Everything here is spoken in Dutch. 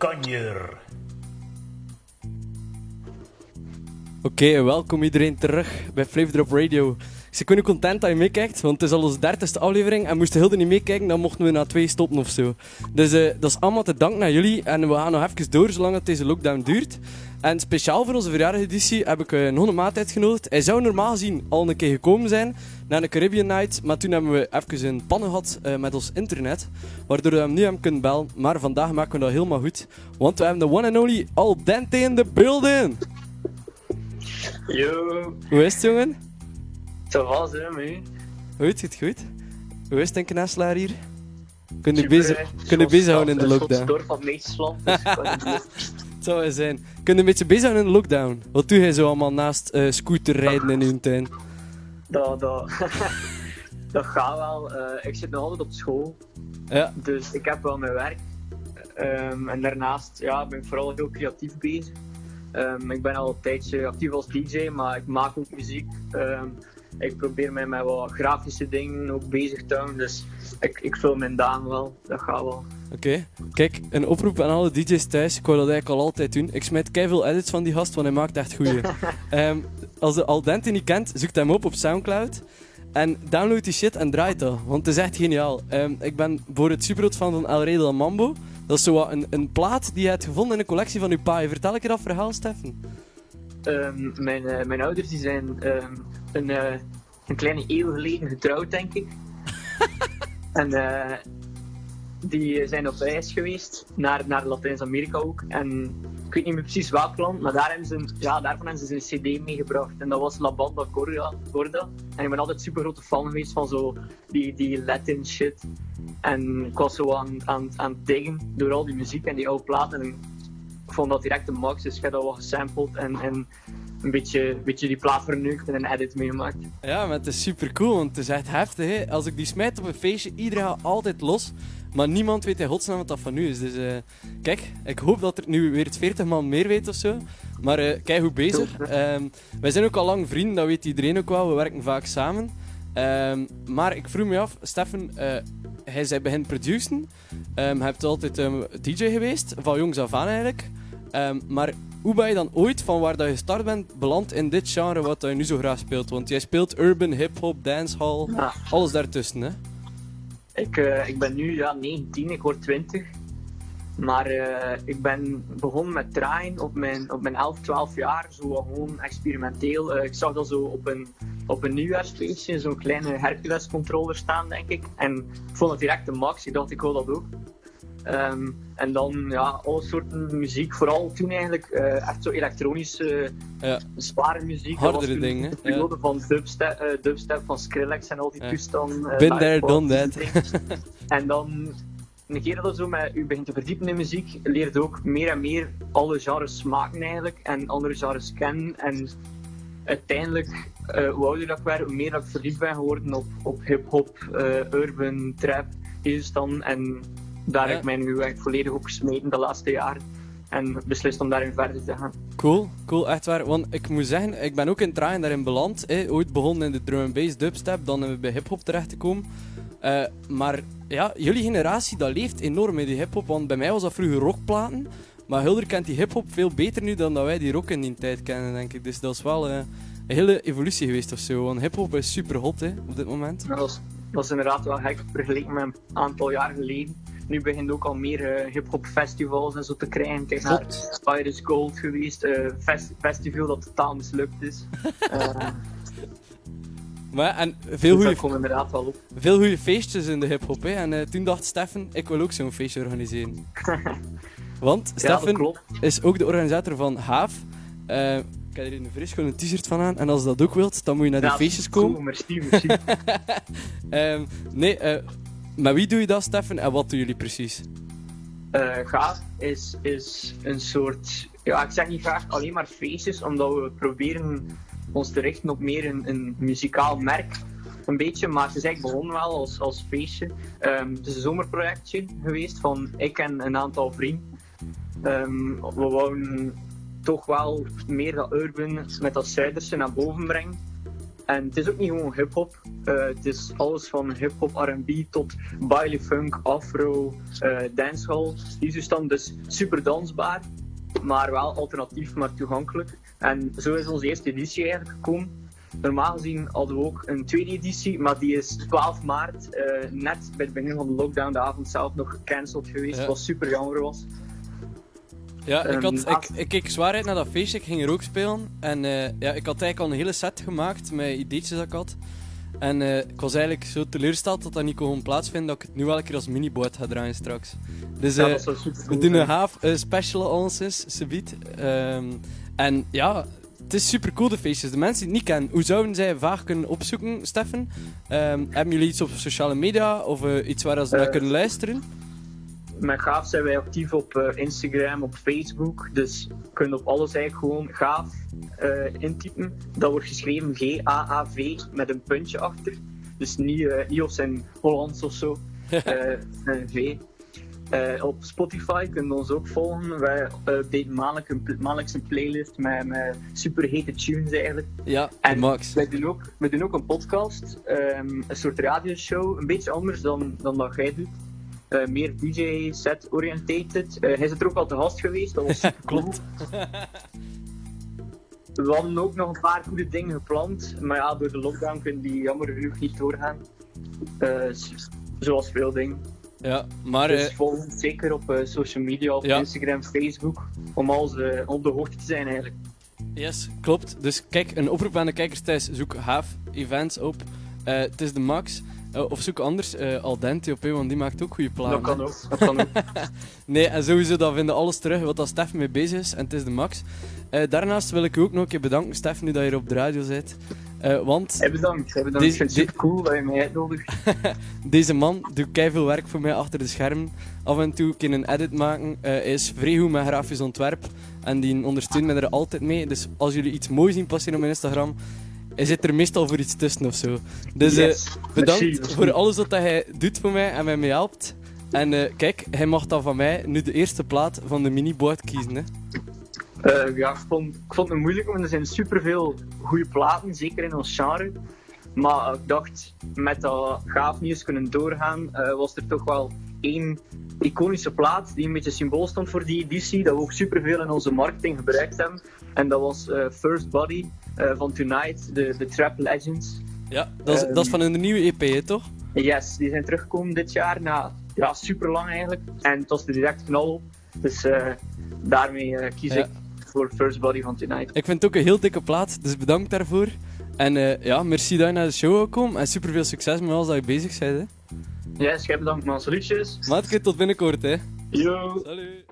kanjer. Oké, welkom iedereen terug bij Flavor Radio. Ik ben nu content dat je meekijkt, want het is al onze dertigste aflevering en moesten heel niet meekijken, dan mochten we na twee stoppen of zo. Dus uh, dat is allemaal te danken aan jullie en we gaan nog even door zolang het deze lockdown duurt. En speciaal voor onze verjaardageditie heb ik uh, nog een maat uitgenodigd. Hij zou normaal gezien al een keer gekomen zijn naar de Caribbean Night, maar toen hebben we even een pannen gehad uh, met ons internet, waardoor we hem nu hebben kunnen bellen. Maar vandaag maken we dat helemaal goed, want we hebben de one and only Al Dente in de building. Yo. Hoe is het, jongen? Dat was hè, mee. Goed, goed, goed. Hoe is het, een knastelaar hier? Kun je bezig, kun je bezighouden in de lockdown? Het van Nederland, dus Het zou wel zijn. Kun je een beetje bezighouden in de lockdown? Wat doe jij zo allemaal naast uh, scooterrijden in uw tuin? Dat, dat, dat gaat wel. Uh, ik zit nog altijd op school. Ja. Dus ik heb wel mijn werk. Um, en daarnaast ja, ben ik vooral heel creatief bezig. Um, ik ben al een tijdje actief als DJ, maar ik maak ook muziek. Um, ik probeer mij met wat grafische dingen ook bezig te houden. Dus ik, ik vul mijn dagen wel. Dat gaat wel. Oké. Okay. Kijk, een oproep aan alle DJ's thuis. Ik wou dat eigenlijk al altijd doen. Ik smijt veel edits van die gast, want hij maakt echt goeie. um, als de Aldente niet kent, zoek hem op op Soundcloud. En download die shit en draai dat, want het is echt geniaal. Um, ik ben voor het superhot fan van El Rey del Mambo. Dat is zo een, een plaat die je hebt gevonden in een collectie van uw pa. Vertel ik je dat verhaal, Steffen? Um, mijn, uh, mijn ouders die zijn um, een, uh, een kleine eeuw geleden getrouwd, denk ik. en uh, die zijn op reis geweest naar, naar Latijns-Amerika ook. En ik weet niet meer precies welk land, maar daar hebben ze, ja, daarvan hebben ze een CD meegebracht. En dat was La Banda Corda. Corda. En ik ben altijd super grote fan geweest van zo die, die Latin shit. En ik was zo aan, aan, aan het diggen door al die muziek en die oude platen. Ik vond dat direct een max, dus ik heb dat wel gesampled en, en een beetje, een beetje die plaat verneukt en een edit meegemaakt. Ja, maar het is super cool, want het is echt heftig. Hè? Als ik die smijt op een feestje, iedereen gaat altijd los. Maar niemand weet in godsnaam wat dat van nu is. Dus uh, kijk, ik hoop dat er nu weer 40 man meer weet of zo. Maar uh, kijk hoe bezig. Um, wij zijn ook al lang vrienden, dat weet iedereen ook wel. We werken vaak samen. Um, maar ik vroeg me af, Steffen, uh, hij zei begin produceren. Um, hij hebt altijd um, DJ geweest, van jongs af aan eigenlijk. Maar hoe ben je dan ooit van waar dat je gestart bent beland in dit genre wat je nu zo graag speelt? Want jij speelt urban, hip-hop, dancehall, ja. alles daartussen, hè? Ik, uh, ik ben nu ja, 19, ik word 20. Maar uh, ik ben begonnen met draaien op mijn, op mijn 11, 12 jaar, zo gewoon experimenteel. Uh, ik zag dat zo op een, op een nieuwjaarsfeestje, zo'n kleine Hercules controller staan, denk ik. En ik vond het direct de max, ik dacht ik wil dat ook. Um, en dan ja, alle soorten muziek, vooral toen eigenlijk uh, echt zo elektronische, ja. zware muziek. Hardere dingen. De periode ja. van dubstep, uh, dubstep, van Skrillex en al die ja. toestanden. Uh, Been there, done that. en dan, een keer dat zo met u begint te verdiepen in muziek, leert ook meer en meer alle genres smaken eigenlijk en andere genres kennen. En uiteindelijk, hoe ouder dat ik werd, hoe meer dat ik verliefd ben geworden op, op hip-hop, urban, trap, is dan. En daar heb ik mij nu echt volledig op gesmeten de laatste jaren. En beslist om daarin verder te gaan. Cool, cool, echt waar. Want ik moet zeggen, ik ben ook in het draaien daarin beland. Hè. Ooit begonnen in de drum and bass dubstep, dan hebben we bij hip-hop terecht te komen. Eh, maar ja, jullie generatie dat leeft enorm in die hip-hop. Want bij mij was dat vroeger rockplaten. Maar Hulder kent die hip-hop veel beter nu dan dat wij die rock in die tijd kennen, denk ik. Dus dat is wel eh, een hele evolutie geweest of zo. Want hip-hop is super hot hè, op dit moment. Dat is, dat is inderdaad wel gek vergeleken met een aantal jaar geleden. Nu begint ook al meer eh, hip-hop festivals en zo te krijgen. Kijk naar is Gold geweest, eh, fest- festival dat totaal mislukt is. Eh, Maar, ja, en veel dus goede komt inderdaad wel op. veel goede feestjes in de hip-hop. hè. En eh, toen dacht Steffen, ik wil ook zo'n feestje organiseren. Want Steffen klopt. is ook de organisator van Haaf. Eh, ik heb hier een fris gewoon een t-shirt van aan. En als je dat ook wilt, dan moet je naar Ja, feestjes cool, komen. merci, merci. Ehm, nee, eh, met wie doe je dat, Steffen? En wat doen jullie precies? Eh Gaaf is, is een soort, ja, ik zeg niet graag alleen maar feestjes, omdat we proberen ons te richten op meer een, een muzikaal merk. Een beetje, maar het is eigenlijk begonnen wel als, als feestje. Ehm, het is een zomerprojectje geweest van ik en een aantal vrienden. Ehm, we wouden toch wel meer dat urban met dat Zuiderse naar boven brengen. En het is ook niet gewoon hip-hop. Eh, het is alles van hip-hop, RB tot baile funk, afro, uh, dancehall. Die toestand dus super dansbaar, maar wel alternatief, maar toegankelijk. En zo is onze eerste editie eigenlijk gekomen. Normaal gezien hadden we ook een tweede editie, maar die is 12 maart, uh, net bij het begin van de lockdown, de avond zelf nog gecanceld geweest, ja. wat super jammer was. Ja, ik, had, ik, ik keek zwaarheid naar dat feestje, ik ging er ook spelen. En uh, ja, ik had eigenlijk al een hele set gemaakt met ideetjes dat ik had. En uh, ik was eigenlijk zo teleurgesteld dat dat niet kon plaatsvinden, dat ik het nu wel een keer als miniboot ga draaien straks. Dus uh, we doen een half special onces, subiet. Um, en ja, het is super cool de feestjes. De mensen die het niet kennen, hoe zouden zij vaak kunnen opzoeken, Steffen? Um, hebben jullie iets op sociale media of iets waar ze naar kunnen luisteren? Met Gaaf zijn wij actief op uh, Instagram, op Facebook. Dus je kunt op alles eigenlijk gewoon Gaaf uh, intypen. Dat wordt geschreven G-A-A-V met een puntje achter. Dus niet, niet of zijn Hollands of zo. een V. op Spotify kunnen we ons ook volgen. Wij updaten maandelijk een, maandelijks een playlist met, met super hete tunes eigenlijk. Ja, en Max. Wij doen ook, wij doen ook een podcast, um, een soort radioshow. Een beetje anders dan, dan dat jij doet. Uh, meer DJ-set orientated. Uh, hij is er ook al te gast geweest, dat was Klopt. We hadden ook nog een paar goede dingen gepland, maar ja, door de lockdown kunnen die jammer genoeg niet doorgaan. Uh, zoals veel dingen. Ja, maar... Dus volg zeker op social media, op ja. Instagram, Facebook, om alles op de hoogte te zijn eigenlijk. Yes, klopt. Dus kijk, een oproep aan de kijkers thuis, zoek Haaf Events op. Het is de max. Uh, of zoek anders uh, Al Dente op, want die maakt ook goede plannen. Dat kan ook. Dat kan ook. nee, en sowieso, dat vinden alles terug wat dat Stef mee bezig is. En het is de max. Uh, daarnaast wil ik u ook nog een keer bedanken, Stef, nu dat je hier op de radio zit. want... Hey, bedankt. Hey, bedankt. Deze, ik vind het cool dat je mij uitnodigt. deze man doet veel werk voor mij achter de schermen. Af en toe kan een edit maken. hij is vrij goed met grafisch ontwerp. En die ondersteunt me er altijd mee. Dus als jullie iets moois zien passeren op mijn Instagram hij zit er meestal voor iets tussen of zo. Dus uh, bedankt voor alles wat hij doet voor mij en mij mee helpt. En uh, kijk, hij mag dan van mij nu de eerste plaat van de mini-board kiezen. Hè. Uh, ja, ik vond, ik vond het moeilijk, want er zijn superveel goede platen, zeker in ons genre. Maar ik dacht, met dat gaaf nieuws kunnen doorgaan, was er toch wel één iconische plaat die een beetje symbool stond voor die editie, dat we ook superveel in onze marketing gebruikt hebben. En dat was First Body uh, van Tonight, de, de Trap Legends. Ja, dat is, um, dat is van hun nieuwe EP, hè, toch? Yes, die zijn teruggekomen dit jaar, na ja, super lang eigenlijk. En het was er direct knal op. Dus uh, daarmee kies ja. ik voor First Body van Tonight. Ik vind het ook een heel dikke plaat, dus bedankt daarvoor. En ja, merci dat je naar de show kwam en super veel succes met alles dat je bezig bent. Hè. Yes, jij bedankt man. Salutjes. Maatje, tot binnenkort hè. Yo. Salut.